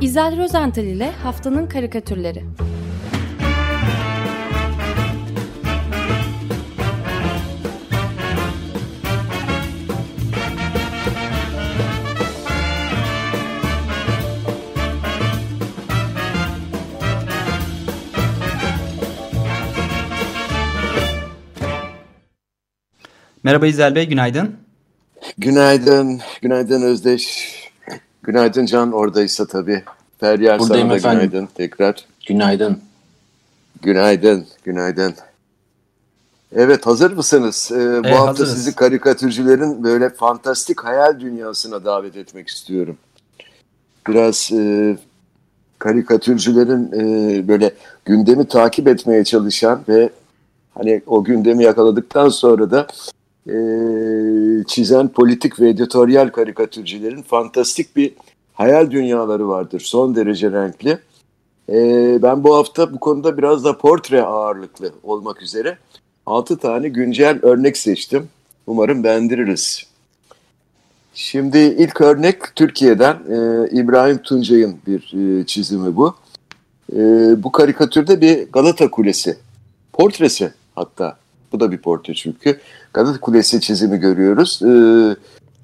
İzel Rozental ile Haftanın Karikatürleri Merhaba İzel Bey, günaydın. Günaydın, günaydın Özdeş. Günaydın Can oradaysa tabii. Feryal Buradayım sana da efendim. günaydın tekrar. Günaydın. Günaydın, günaydın. Evet hazır mısınız? Ee, bu hafta hazırız. sizi karikatürcülerin böyle fantastik hayal dünyasına davet etmek istiyorum. Biraz e, karikatürcülerin e, böyle gündemi takip etmeye çalışan ve hani o gündemi yakaladıktan sonra da e, çizen politik ve editoryal karikatürcülerin fantastik bir hayal dünyaları vardır. Son derece renkli. E, ben bu hafta bu konuda biraz da portre ağırlıklı olmak üzere 6 tane güncel örnek seçtim. Umarım beğendiririz. Şimdi ilk örnek Türkiye'den e, İbrahim Tuncay'ın bir e, çizimi bu. E, bu karikatürde bir Galata Kulesi portresi hatta. Bu da bir portre çünkü. Galata Kulesi çizimi görüyoruz. E,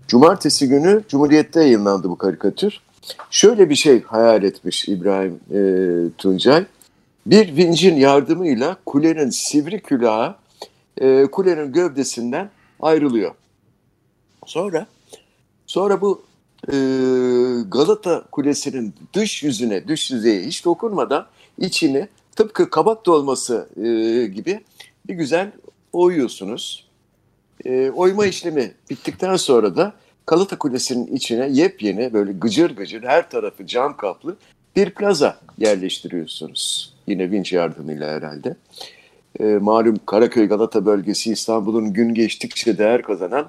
cumartesi günü Cumhuriyet'te yayınlandı bu karikatür. Şöyle bir şey hayal etmiş İbrahim e, Tuncay. Bir vincin yardımıyla kulenin sivri külahı e, kulenin gövdesinden ayrılıyor. Sonra sonra bu e, Galata Kulesi'nin dış yüzüne, dış yüzeye hiç dokunmadan içini tıpkı kabak dolması e, gibi bir güzel oyuyorsunuz. E, oyma işlemi bittikten sonra da Galata Kulesi'nin içine yepyeni böyle gıcır gıcır her tarafı cam kaplı bir plaza yerleştiriyorsunuz. Yine vinç yardımıyla herhalde. E, malum Karaköy Galata bölgesi İstanbul'un gün geçtikçe değer kazanan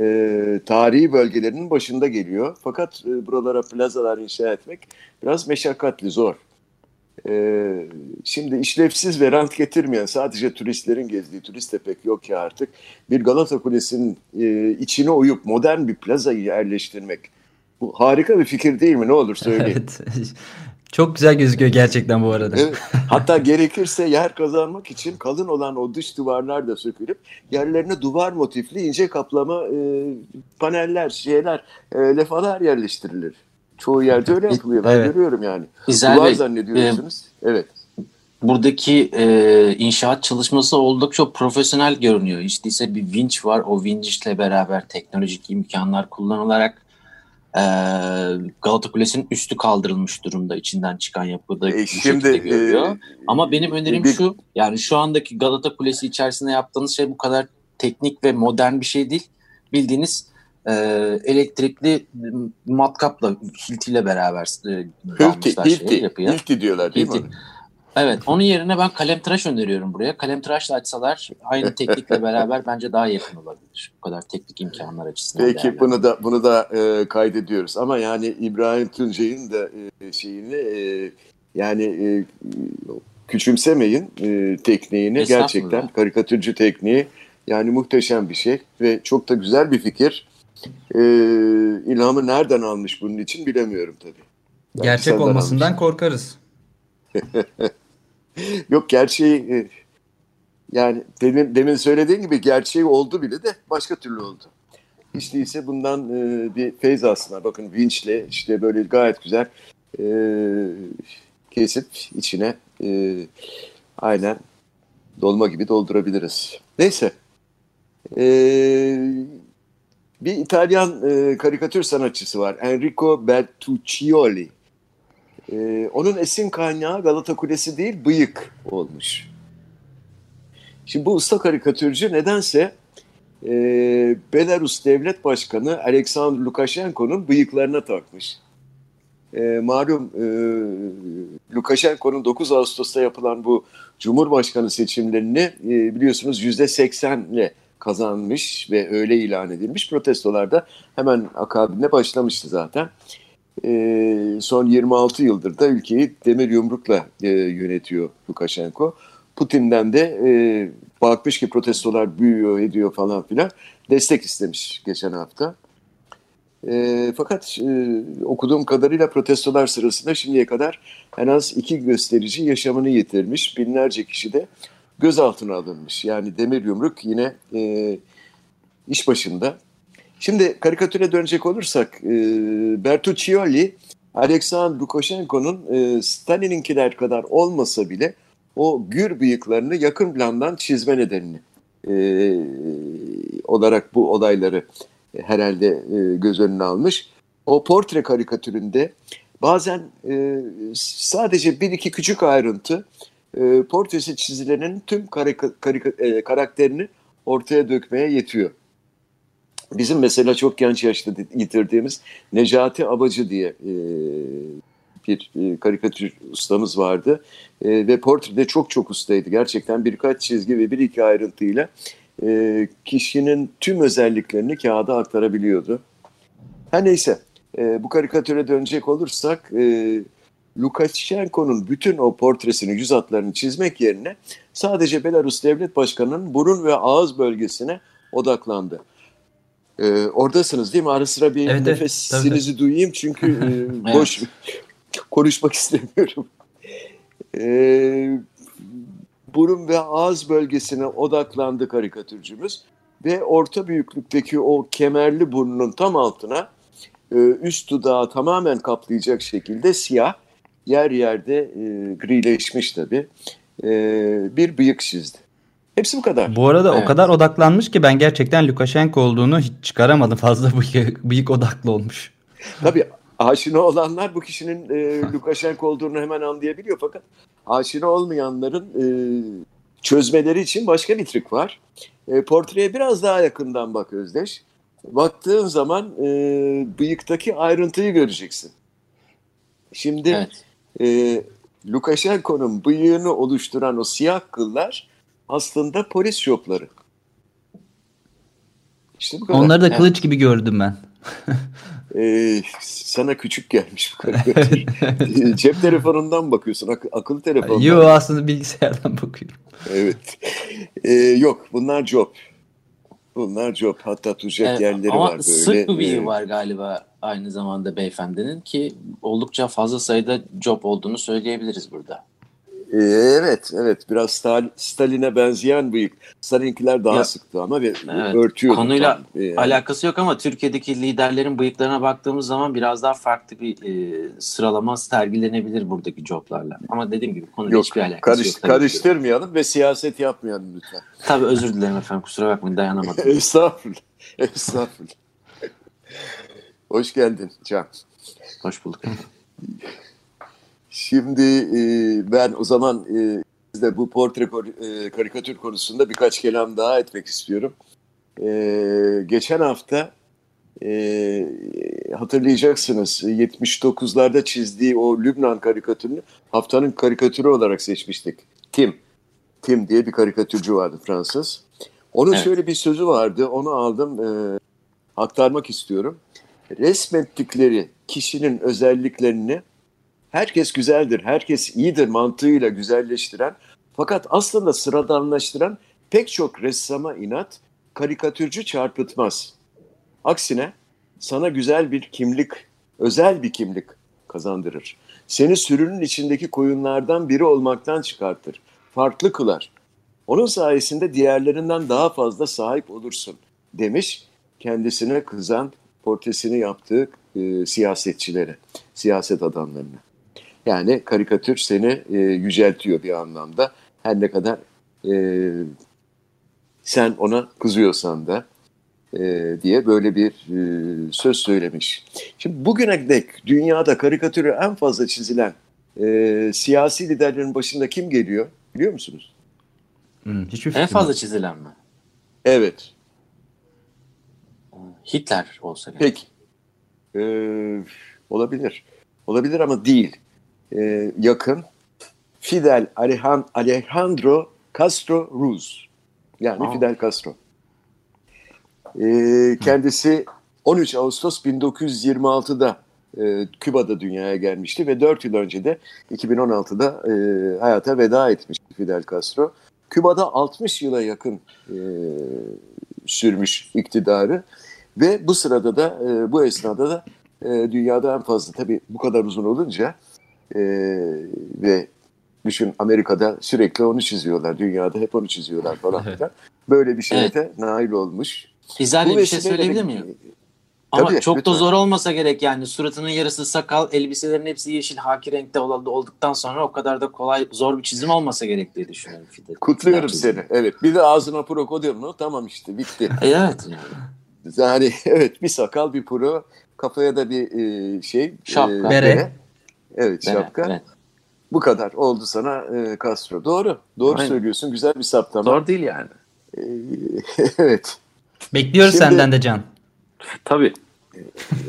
e, tarihi bölgelerinin başında geliyor. Fakat e, buralara plazalar inşa etmek biraz meşakkatli, zor. E, şimdi işlevsiz ve rant getirmeyen sadece turistlerin gezdiği, turist de pek yok ya artık. Bir Galata Kulesi'nin e, içine uyup modern bir plazayı yerleştirmek. Bu harika bir fikir değil mi? Ne olur söyleyin. Evet. Çok güzel gözüküyor gerçekten bu arada. Evet. Hatta gerekirse yer kazanmak için kalın olan o dış duvarlar da sökülüp yerlerine duvar motifli ince kaplama e, paneller, şeyler, e, lefalar yerleştirilir. Çoğu yerde öyle yapılıyor. Ben Evet. görüyorum yani. İzel duvar Bey, zannediyorsunuz. evet. buradaki e, inşaat çalışması oldukça profesyonel görünüyor. Hiç değilse bir vinç var. O vinçle beraber teknolojik imkanlar kullanılarak e, Galata Kulesi'nin üstü kaldırılmış durumda. içinden çıkan yapıda E, şimdi şekilde görülüyor. e, Ama benim önerim bir- şu. Yani şu andaki Galata Kulesi içerisinde yaptığınız şey bu kadar teknik ve modern bir şey değil. Bildiğiniz e, elektrikli matkapla, hiltiyle beraber e, Hilti, Hilti, yapıya. Hilti diyorlar değil Hilti. mi? Evet, onun yerine ben kalemtıraş öneriyorum buraya. Kalemtıraşla açsalar aynı teknikle beraber bence daha yakın olabilir. Bu kadar teknik imkanlar açısından. Peki değerlendirin. bunu da bunu da e, kaydediyoruz. Ama yani İbrahim Tuncay'ın da e, şeyini e, yani e, küçümsemeyin e, tekniğini gerçekten karikatürcü tekniği yani muhteşem bir şey ve çok da güzel bir fikir. E, ilhamı nereden almış bunun için bilemiyorum tabii. Belki Gerçek olmasından almış. korkarız. Yok gerçeği e, yani demin, demin söylediğin gibi gerçeği oldu bile de başka türlü oldu. Hiç değilse bundan e, bir feyz aslında. Bakın vinçle işte böyle gayet güzel e, kesip içine e, aynen dolma gibi doldurabiliriz. Neyse. E, bir İtalyan e, karikatür sanatçısı var. Enrico Bertuccioli. E, onun esin kaynağı Galata Kulesi değil, bıyık olmuş. Şimdi bu usta karikatürcü nedense e, Belarus Devlet Başkanı Alexander Lukashenko'nun bıyıklarına takmış. E, malum e, Lukashenko'nun 9 Ağustos'ta yapılan bu Cumhurbaşkanı seçimlerini e, biliyorsunuz %80 ile kazanmış ve öyle ilan edilmiş. Protestolar da hemen akabinde başlamıştı zaten. E, son 26 yıldır da ülkeyi demir yumrukla e, yönetiyor Lukashenko. Putin'den de e, bakmış ki protestolar büyüyor ediyor falan filan destek istemiş geçen hafta. E, fakat e, okuduğum kadarıyla protestolar sırasında şimdiye kadar en az iki gösterici yaşamını yitirmiş. Binlerce kişi de gözaltına alınmış. Yani demir yumruk yine e, iş başında. Şimdi karikatüre dönecek olursak e, Bertuccioli Alexander Lukashenko'nun e, Stalin'inkiler kadar olmasa bile o gür bıyıklarını yakın plandan çizme nedenini e, olarak bu olayları herhalde e, göz önüne almış. O portre karikatüründe bazen e, sadece bir iki küçük ayrıntı e, portresi çizilenin tüm karika, karika, e, karakterini ortaya dökmeye yetiyor. Bizim mesela çok genç yaşta yitirdiğimiz Necati Abacı diye e, bir e, karikatür ustamız vardı. E, ve portrede çok çok ustaydı. Gerçekten birkaç çizgi ve bir iki ayrıntıyla e, kişinin tüm özelliklerini kağıda aktarabiliyordu. Her neyse e, bu karikatüre dönecek olursak e, Lukashenko'nun bütün o portresini, yüz hatlarını çizmek yerine sadece Belarus Devlet Başkanı'nın burun ve ağız bölgesine odaklandı. Ee, oradasınız değil mi? Ara sıra bir evet, nefesinizi evet, duyayım çünkü e, boş konuşmak istemiyorum. Ee, burun ve ağız bölgesine odaklandı karikatürcümüz ve orta büyüklükteki o kemerli burnunun tam altına e, üst dudağı tamamen kaplayacak şekilde siyah yer yerde e, grileşmiş tabii e, bir bıyık çizdi. Hepsi bu kadar. Bu arada evet. o kadar odaklanmış ki ben gerçekten Lukashenko olduğunu hiç çıkaramadım. Fazla bıyık, bıyık odaklı olmuş. Tabii aşina olanlar bu kişinin e, Lukashenko olduğunu hemen anlayabiliyor fakat aşina olmayanların e, çözmeleri için başka bir trik var. E, portreye biraz daha yakından bak Özdeş. Baktığın zaman e, bıyıktaki ayrıntıyı göreceksin. Şimdi evet. E, Lukashenko'nun bıyığını oluşturan o siyah kıllar aslında polis şopları. İşte bu kadar. Onları da kılıç gibi gördüm ben. ee, sana küçük gelmiş bu karikatür. Cep telefonundan bakıyorsun, ak- akıllı telefondan. Yok aslında bilgisayardan bakıyorum. evet. Ee, yok bunlar job. Bunlar job. Hatta tuşet evet, yerleri ama var böyle. Sık bir bilgi var galiba aynı zamanda beyefendinin ki oldukça fazla sayıda job olduğunu söyleyebiliriz burada. Ee, evet, evet. Biraz Stal Stalin'e benzeyen bıyık. Stalin'kiler daha ya, sıktı ama ve evet, örtüyordu. Konuyla tam. yani. alakası yok ama Türkiye'deki liderlerin bıyıklarına baktığımız zaman biraz daha farklı bir e, sıralama sergilenebilir buradaki joblarla. Ama dediğim gibi konuyla yok, hiçbir alakası karış, yok. Karıştırmayalım ve siyaset yapmayalım lütfen. Tabii özür dilerim efendim. Kusura bakmayın dayanamadım. Estağfurullah. Estağfurullah. Hoş geldin Can. Hoş bulduk. Şimdi e, ben o zaman e, bu portre e, karikatür konusunda birkaç kelam daha etmek istiyorum. E, geçen hafta e, hatırlayacaksınız 79'larda çizdiği o Lübnan karikatürünü haftanın karikatürü olarak seçmiştik. Tim. Tim diye bir karikatürcü vardı Fransız. Onun evet. şöyle bir sözü vardı. Onu aldım e, aktarmak istiyorum. Resmettikleri kişinin özelliklerini herkes güzeldir, herkes iyidir mantığıyla güzelleştiren fakat aslında sıradanlaştıran pek çok ressama inat karikatürcü çarpıtmaz. Aksine sana güzel bir kimlik, özel bir kimlik kazandırır. Seni sürünün içindeki koyunlardan biri olmaktan çıkartır. Farklı kılar. Onun sayesinde diğerlerinden daha fazla sahip olursun demiş kendisine kızan portresini yaptığı e, siyasetçilere, siyaset adamlarına. Yani karikatür seni e, yüceltiyor bir anlamda. Her ne kadar e, sen ona kızıyorsan da e, diye böyle bir e, söz söylemiş. Şimdi bugüne dek dünyada karikatürü en fazla çizilen e, siyasi liderlerin başında kim geliyor biliyor musunuz? Hmm, hiçbir en fazla çizilen mi? Evet. Hitler olsa gerek. Peki. Ee, olabilir. Olabilir ama değil e, yakın Fidel Alejandro Castro Ruz. Yani Aa. Fidel Castro. E, kendisi 13 Ağustos 1926'da e, Küba'da dünyaya gelmişti ve 4 yıl önce de 2016'da e, hayata veda etmişti Fidel Castro. Küba'da 60 yıla yakın e, sürmüş iktidarı Ve bu sırada da e, bu esnada da e, dünyada en fazla tabii bu kadar uzun olunca e, ve düşün Amerika'da sürekli onu çiziyorlar. Dünyada hep onu çiziyorlar falan filan. Böyle bir şeye Evet. de nail olmuş. Bu bir şey söyleyebilir miyim? Ama Tabii, çok lütfen. da zor olmasa gerek yani suratının yarısı sakal, elbiselerin hepsi yeşil haki renkte ol- olduktan sonra o kadar da kolay zor bir çizim olmasa gerek diye düşünüyorum. Fide. Kutluyorum Çizim. seni. Evet. Bir de ağzına pro koydun mu tamam işte bitti. E, Evet. Yani evet bir sakal bir pro kafaya da bir e, şey. Şapka. Bere. Evet Evet, şapka. evet. Bu kadar oldu sana e, Castro. Doğru. Doğru Aynen. söylüyorsun. Güzel bir saptama. Zor değil yani. E, evet. Bekliyoruz Şimdi- senden de Can. Tabii.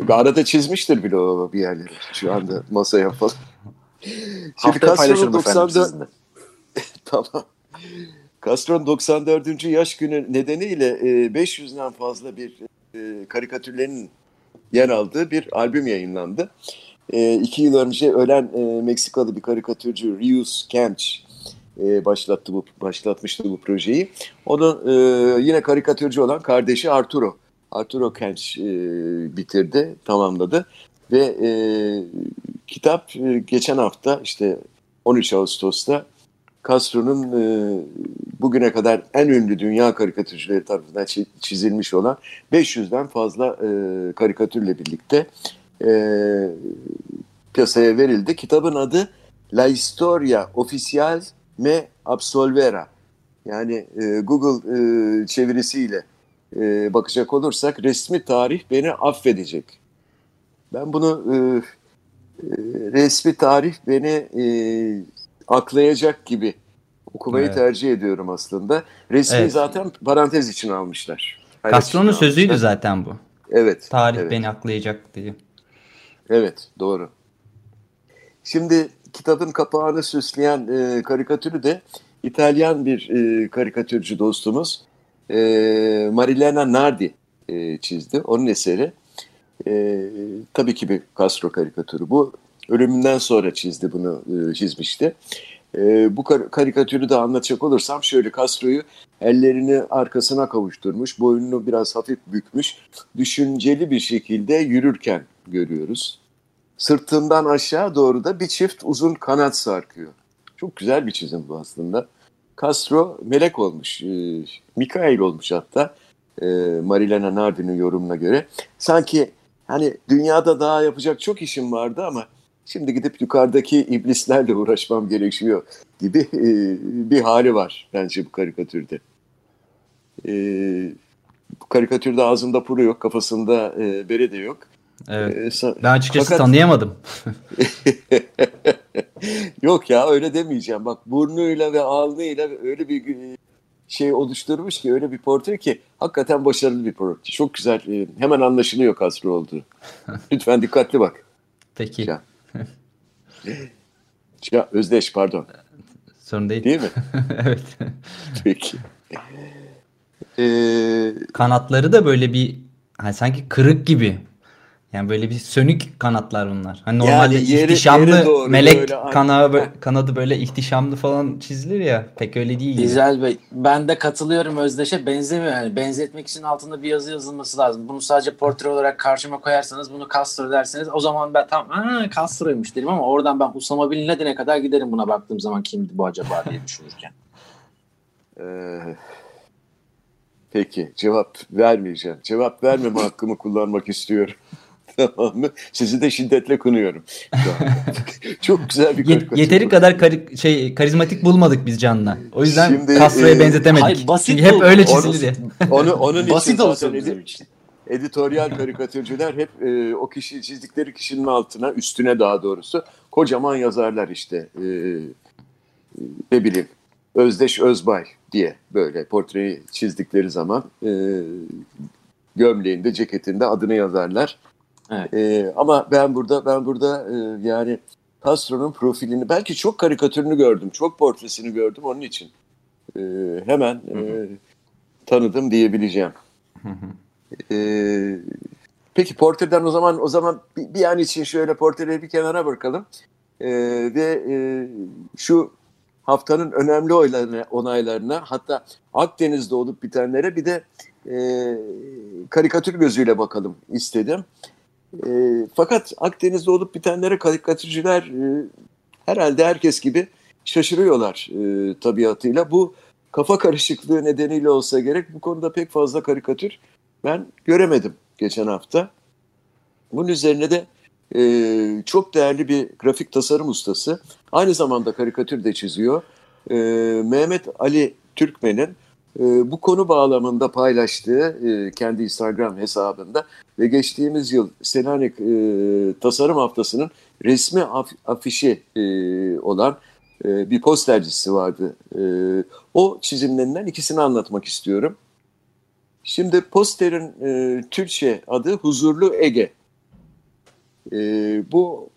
Arada çizmiştir bile o bir yerleri. Şu anda masaya falan. Şimdi Haftaya Castro'nun paylaşırım efendim 94 sizinle. Tamam. Castro'nun 94. yaş günü nedeniyle e, 500'den fazla bir e, karikatürlerin yer aldığı bir albüm yayınlandı. E, iki yıl önce ölen e, Meksikalı bir karikatürcü Rius Kench e, başlattı bu başlatmıştı bu projeyi. Onun e, yine karikatürcü olan kardeşi Arturo. Arturo Kench e, bitirdi, tamamladı ve e, kitap e, geçen hafta işte 13 Ağustos'ta Castro'nun e, bugüne kadar en ünlü dünya karikatürcüleri tarafından çi- çizilmiş olan 500'den fazla e, karikatürle birlikte e, piyasaya verildi. Kitabın adı La Historia Oficial Me Absolvera. Yani e, Google e, çevirisiyle e, bakacak olursak resmi tarih beni affedecek. Ben bunu e, e, resmi tarih beni e, aklayacak gibi okumayı Evet. tercih ediyorum aslında. Resmi Evet. zaten parantez için almışlar. Castro'nun sözüydü zaten bu. Evet. Tarih evet. beni aklayacak diye. Evet, doğru. Şimdi kitabın kapağını süsleyen e, karikatürü de İtalyan bir e, karikatürcü dostumuz e, Marilena Nardi e, çizdi. Onun eseri. E, tabii ki bir Castro karikatürü bu. Ölümünden sonra çizdi bunu, e, çizmişti. E, bu kar- karikatürü de anlatacak olursam şöyle Castro'yu ellerini arkasına kavuşturmuş, boynunu biraz hafif bükmüş, düşünceli bir şekilde yürürken görüyoruz. Sırtından aşağı doğru da bir çift uzun kanat sarkıyor. Çok güzel bir çizim bu aslında. Castro melek olmuş, e, Mikail olmuş hatta e, Marilena Nardi'nin yorumuna göre. Sanki hani dünyada daha yapacak çok işim vardı ama şimdi gidip yukarıdaki iblislerle uğraşmam gerekiyor gibi e, bir hali var bence bu karikatürde. E, bu karikatürde ağzında puru yok, kafasında e, bere de yok. Evet. E, sa- Ben açıkçası Fakat- tanıyamadım. Yok ya öyle demeyeceğim. Bak burnuyla ve alnıyla öyle bir e, şey oluşturmuş ki öyle bir portre ki hakikaten başarılı bir portre. Çok güzel. e, Hemen anlaşılıyor Castro olduğu. Lütfen dikkatli bak. Peki. Ya. Ya Özdeş pardon. Sorun değil. Değil mi? evet. Peki. Ee, Kanatları da böyle bir hani sanki kırık gibi. Yani böyle bir sönük kanatlar bunlar. Hani normalde Yani yeri- ihtişamlı yere doğru melek böyle, kanağı kanadı böyle ihtişamlı falan çizilir ya. Pek öyle değil. gibi. İzel Bey ben de katılıyorum Özdeş'e benzemiyor. Yani benzetmek için altında bir yazı yazılması lazım. Bunu sadece portre olarak karşıma koyarsanız bunu Castro derseniz o zaman ben tam ha Castro'ymuş derim ama oradan ben Usama Bin Laden'e kadar giderim buna baktığım zaman kimdi bu acaba diye düşünürken. e, peki cevap vermeyeceğim. Cevap vermeme hakkımı kullanmak istiyorum. Tamam mı? Sizi de şiddetle kınıyorum. Çok güzel bir karikatür. yeteri kadar kari- şey karizmatik bulmadık biz Can'la. O yüzden Şimdi, Castro'ya e, benzetemedik. hayır, basit Çünkü hep bu. öyle Onu- çizilir ya. Onu, onun için Basit zaten olsun bizim için. editoryal karikatürcüler hep e, o kişi çizdikleri kişinin altına, üstüne daha doğrusu kocaman yazarlar işte. E, ne bileyim Özdeş Özbay diye böyle portreyi çizdikleri zaman e, gömleğinde, ceketinde adını yazarlar. Evet. E, ama ben burada ben burada e, yani Castro'nun profilini belki çok karikatürünü gördüm, çok portresini gördüm onun için. E, hemen e, tanıdım diyebileceğim. Ee, peki portreden o zaman o zaman bir, bir an için şöyle portreleri bir kenara bırakalım Ee, ve e, şu haftanın önemli oylarına, onaylarına hatta Akdeniz'de olup bitenlere bir de e, karikatür gözüyle bakalım istedim. E, fakat Akdeniz'de olup bitenlere karikatürcüler e, herhalde herkes gibi şaşırıyorlar e, tabiatıyla. Bu kafa karışıklığı nedeniyle olsa gerek bu konuda pek fazla karikatür ben göremedim geçen hafta. Bunun üzerine de e, çok değerli bir grafik tasarım ustası. Aynı zamanda karikatür de çiziyor. E, Mehmet Ali Türkmen'in e, bu konu bağlamında paylaştığı e, kendi Instagram hesabında ve geçtiğimiz yıl Selanik e, Tasarım Haftası'nın resmi af, afişi e, olan bir postercisi vardı. O çizimlerinden ikisini anlatmak istiyorum. Şimdi posterin Türkçe adı Huzurlu Ege. Bu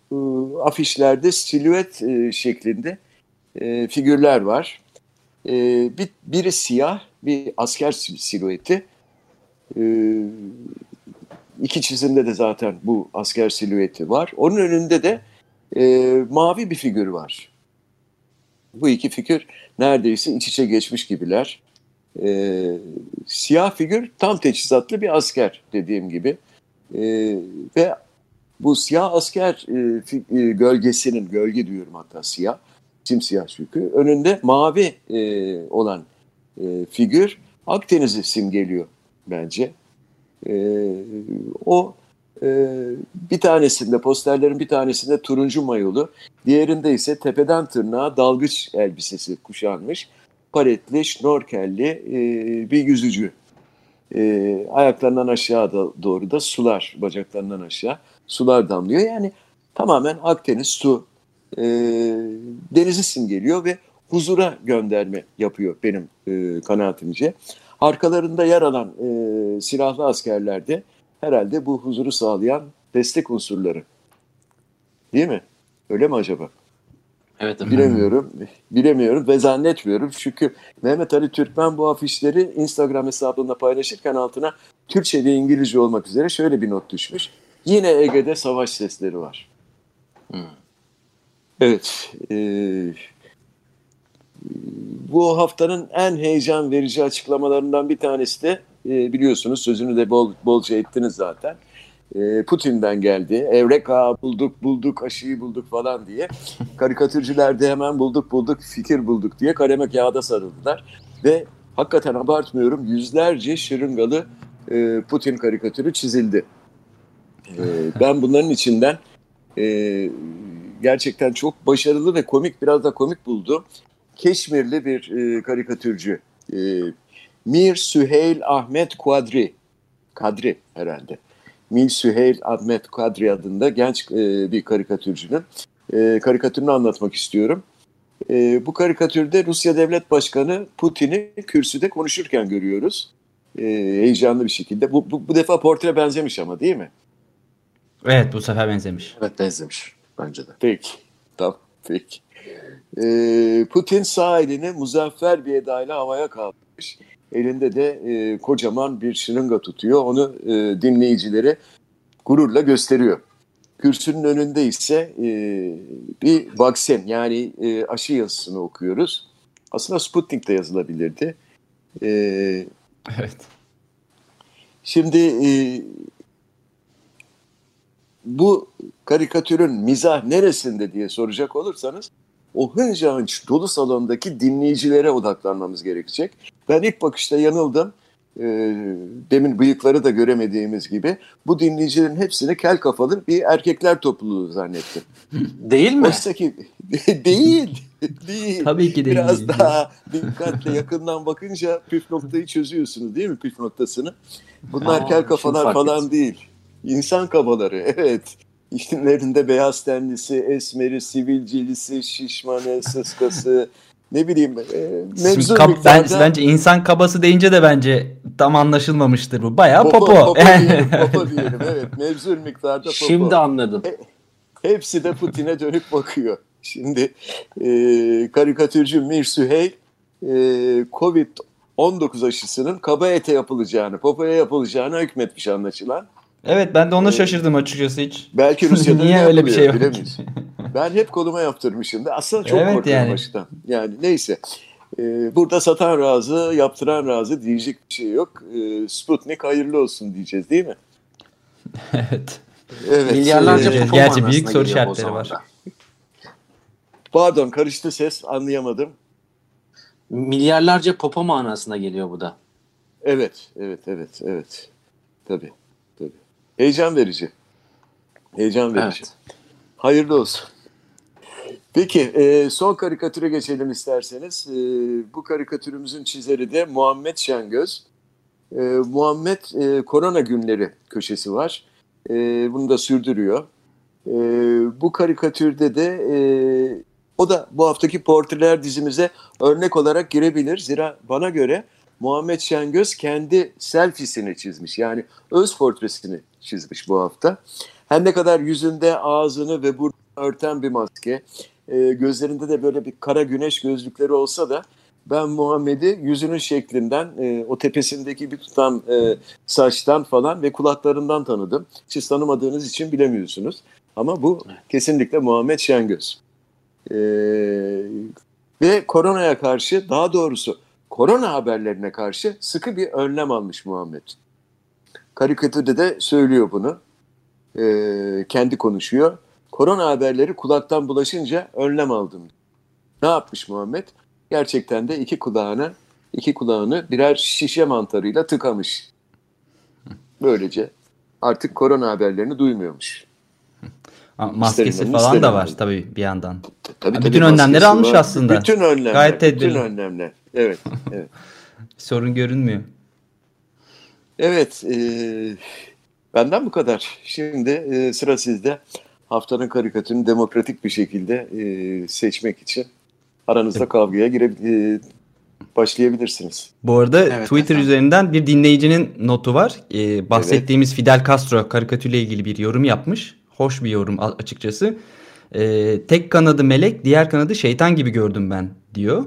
afişlerde silüet şeklinde figürler var. E, bir, biri siyah, bir asker silüeti. E, iki çizimde de zaten bu asker silüeti var. Onun önünde de e, mavi bir figür var. Bu iki figür neredeyse iç içe geçmiş gibiler. E, siyah figür tam teçhizatlı bir asker dediğim gibi. E, ve bu siyah asker e, e, gölgesinin, gölge diyorum hatta siyah, simsiyah çünkü. Önünde mavi e, olan e, figür Akdeniz'i simgeliyor bence. E, o e, bir tanesinde, posterlerin bir tanesinde turuncu mayolu, diğerinde ise tepeden tırnağa dalgıç elbisesi kuşanmış paletli, şnorkelli e, bir yüzücü. E, ayaklarından aşağı da, doğru da sular, bacaklarından aşağı sular damlıyor. Yani tamamen Akdeniz su e, denizi simgeliyor ve huzura gönderme yapıyor benim e, kanaatimce. Arkalarında yer alan e, silahlı askerler de herhalde bu huzuru sağlayan destek unsurları. Değil mi? Öyle mi acaba? Evet efendim. Bilemiyorum. Bilemiyorum ve zannetmiyorum. Çünkü Mehmet Ali Türkmen bu afişleri Instagram hesabında paylaşırken altına Türkçe ve İngilizce olmak üzere şöyle bir not düşmüş. Yine Ege'de savaş sesleri var. Hmm. Evet. E, bu haftanın en heyecan verici açıklamalarından bir tanesi de e, biliyorsunuz sözünü de bol, bolca ettiniz zaten. E, Putin'den geldi. Evreka bulduk bulduk aşıyı bulduk falan diye. Karikatürcüler de hemen bulduk bulduk fikir bulduk diye kaleme kağıda sarıldılar. Ve hakikaten abartmıyorum yüzlerce şırıngalı e, Putin karikatürü çizildi. E, ben bunların içinden e, gerçekten çok başarılı ve komik biraz da komik buldum. Keşmirli bir e, karikatürcü. E, Mir Süheyl Ahmet Kadri. Kadri herhalde. Mir Süheyl Ahmet Kadri adında genç e, bir karikatürcünün e, karikatürünü anlatmak istiyorum. E, bu karikatürde Rusya Devlet Başkanı Putin'i kürsüde konuşurken görüyoruz. E, heyecanlı bir şekilde. Bu, bu, bu defa portre benzemiş ama değil mi? Evet bu sefer benzemiş. Evet benzemiş bence de. Peki. Tamam peki. E, Putin sağ elini muzaffer bir edayla havaya kaldırmış. Elinde de e, kocaman bir şırınga tutuyor. Onu e, dinleyicilere gururla gösteriyor. Kürsünün önünde ise e, bir vaksin yani e, aşı yazısını okuyoruz. Aslında Sputnik de yazılabilirdi. E, evet. Şimdi e, bu karikatürün mizah neresinde diye soracak olursanız o hınca hınç dolu salondaki dinleyicilere odaklanmamız gerekecek. Ben ilk bakışta yanıldım. E, demin bıyıkları da göremediğimiz gibi bu dinleyicilerin hepsini kel kafalı bir erkekler topluluğu zannettim. Değil mi? Oysa ki değil. değil. Tabii ki değil. Biraz daha dikkatle yakından bakınca püf noktayı çözüyorsunuz değil mi püf noktasını? Bunlar Aa, kel kafalar falan değil. İnsan kafaları evet. İçlerinde beyaz tenlisi, esmeri, sivilcilisi, şişmanı, sıskası, ne bileyim e, mevzu Kap, miktarda... ben, Bence insan kabası deyince de bence tam anlaşılmamıştır bu. Bayağı popo. Popo, popo, diyelim, popo diyelim evet. Mevzu miktarda popo. Şimdi anladım. E, hepsi de Putin'e dönüp bakıyor. Şimdi e, karikatürcü Mir Süheyl e, Covid-19 aşısının kaba ete yapılacağını, popoya yapılacağını hükmetmiş anlaşılan. Evet ben de ona şaşırdım açıkçası hiç. Belki Rusya'da Niye öyle bir şey yok? Ben hep koluma yaptırmışım da aslında çok evet, korkuyorum yani. baştan. Yani neyse. E, burada satan razı, yaptıran razı diyecek bir şey yok. E, Sputnik hayırlı olsun diyeceğiz değil mi? evet. Evet. Milyarlarca Ee, gerçi büyük soru zaman var. Pardon karıştı ses anlayamadım. Milyarlarca popo manasına geliyor bu da. Evet, evet, evet, evet. Tabii, tabii. Heyecan verici. Heyecan verici. Evet. Hayırlı olsun. Peki, e, son karikatüre geçelim isterseniz. E, bu karikatürümüzün çizeri de Muhammed Şengöz. E, Muhammed e, Korona Günleri köşesi var. E, bunu da sürdürüyor. E, bu karikatürde de e, o da bu haftaki portreler dizimize örnek olarak girebilir. Zira bana göre Muhammed Şengöz kendi selfiesini çizmiş. Yani öz portresini çizmiş bu hafta. Her ne kadar yüzünde ağzını ve burnunu örten bir maske, e, gözlerinde de böyle bir kara güneş gözlükleri olsa da ben Muhammed'i yüzünün şeklinden, e, o tepesindeki bir tutam e, saçtan falan ve kulaklarından tanıdım. Siz tanımadığınız için bilemiyorsunuz. Ama bu kesinlikle Muhammed Şengöz. E, ve koronaya karşı, daha doğrusu korona haberlerine karşı sıkı bir önlem almış Muhammed. Karikatürde de söylüyor bunu. Ee, kendi konuşuyor. Korona haberleri kulaktan bulaşınca önlem aldım. Ne yapmış Muhammed? Gerçekten de iki kulağına iki kulağını birer şişe mantarıyla tıkamış. Böylece artık korona haberlerini duymuyormuş. Maskesi İsterim, falan da var tabii bir yandan. Tabii, bütün tabii, önlemleri maskesi almış var. aslında. Bütün önlemler. Gayet bütün tedbirli. önlemler. Evet, evet. Sorun görünmüyor. Evet, e, benden bu kadar. Şimdi e, sıra sizde. Haftanın karikatürünü demokratik bir şekilde e, seçmek için aranızda kavgaya gire, e, başlayabilirsiniz. Bu arada Evet, Twitter efendim. üzerinden bir dinleyicinin notu var. Ee, bahsettiğimiz Fidel Castro karikatürle ilgili bir yorum yapmış. Hoş bir yorum açıkçası. Ee, tek kanadı melek, diğer kanadı şeytan gibi gördüm ben diyor.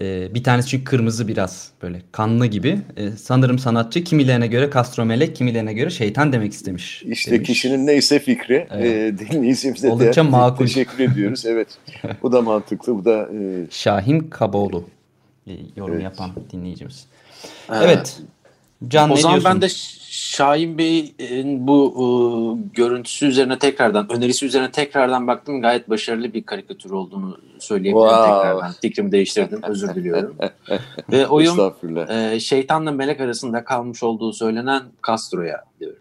Ee, bir tanesi çünkü kırmızı biraz böyle kanlı gibi. Ee, sanırım sanatçı kimilerine göre Castro melek, kimilerine göre şeytan demek istemiş. İşte demiş. kişinin neyse fikri Evet. e, dinleyicimize Oldukça de makul. teşekkür ediyoruz. Evet, bu da mantıklı, bu da e, Şahin Kaboğlu e, yorum Evet. yapan dinleyicimiz. Ee, Evet. Can o ne zaman diyorsun? ben de Şahin Bey'in bu e, görüntüsü üzerine tekrardan, önerisi üzerine tekrardan baktım. Gayet başarılı bir karikatür olduğunu söyleyebilirim Wow. tekrardan. Fikrimi değiştirdim, özür diliyorum. Ve oyun e, şeytanla melek arasında kalmış olduğu söylenen Castro'ya diyorum.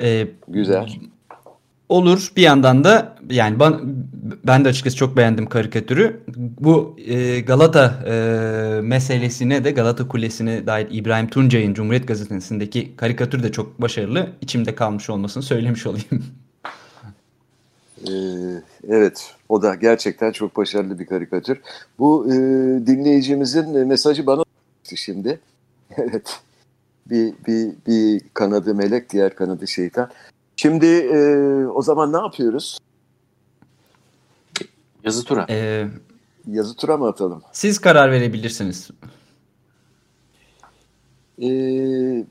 Ee, Güzel. Olur. Bir yandan da yani ben, ben de açıkçası çok beğendim karikatürü. Bu e, Galata e, meselesine de Galata Kulesi'ne dair İbrahim Tuncay'ın Cumhuriyet Gazetesi'ndeki karikatür de çok başarılı. İçimde kalmış olmasını söylemiş olayım. Ee, evet, o da gerçekten çok başarılı bir karikatür. Bu e, dinleyicimizin mesajı bana şimdi. Evet, bir, bir, bir kanadı melek, diğer kanadı şeytan. Şimdi e, o zaman ne yapıyoruz? Yazı tura. Ee, Yazı tura mı atalım? siz karar verebilirsiniz. Ee,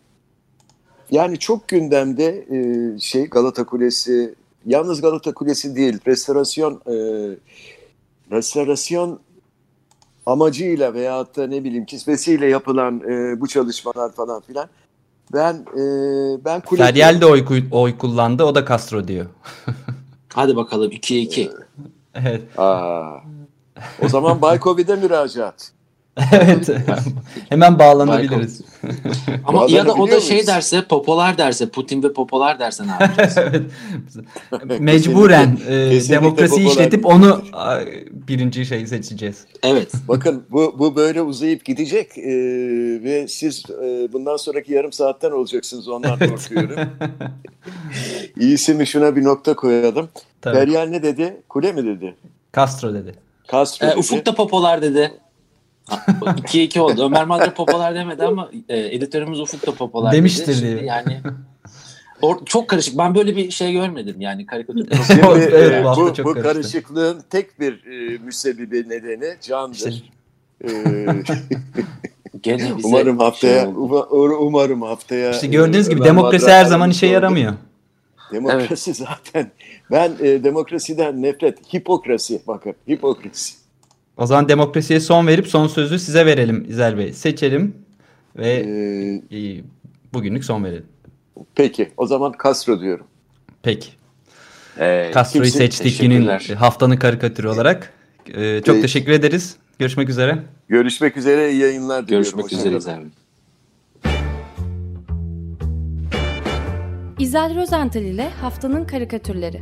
yani çok gündemde e, şey Galata Kulesi, yalnız Galata Kulesi değil, restorasyon e, restorasyon amacıyla veyahut da ne bileyim kisvesiyle yapılan e, bu çalışmalar falan filan. Ben e, ben kule Feryal de oy, oy kullandı. O da Castro diyor. Hadi bakalım 2'ye 2. evet. Aa, o zaman Baykovi'de müracaat. evet. Hemen bağlanabiliriz. Ama ya da o da şey derse, popolar derse, Putin ve popolar derse ne yapacağız? evet. Mecburen e, kesinlikle demokrasi popolar işletip onu a, birinci şey seçeceğiz. evet. Bakın bu, bu böyle uzayıp gidecek e, ve siz e, bundan sonraki yarım saatten olacaksınız ondan korkuyorum. İyisi mi şuna bir nokta koyalım. Tabii. Feryal ne dedi? Kule mi dedi? Castro dedi. Castro Ee, dedi. Ufuk da popolar dedi. 2'ye 2 oldu. Ömer Madra popolar demedi ama e, editörümüz Ufuk da popolar Demiştir dedi. Şimdi. Yani or- çok karışık. Ben böyle bir şey görmedim yani karikatür. Şimdi, Evet, bu bu, çok bu karıştı. karışıklığın tek bir e, müsebbibi nedeni candır. İşte- E, Gene bize umarım haftaya şey uma- umarım haftaya İşte gördüğünüz e, gibi Ömer demokrasi Madra her zaman işe oldu. yaramıyor. Demokrasi zaten ben e, demokrasiden nefret hipokrasi bakın hipokrasi. O zaman demokrasiye son verip son sözü size verelim İzel Bey. Seçelim ve Ee, e, bugünlük son verelim. peki o zaman Castro diyorum. Peki. Ee, Castro'yu seçtik günün haftanın karikatürü olarak. Ee, çok Peki. teşekkür ederiz. Görüşmek üzere. Görüşmek üzere iyi yayınlar diliyorum. Görüşmek Hoşça üzere. İzel Bey. İzel Rozental ile Haftanın Karikatürleri.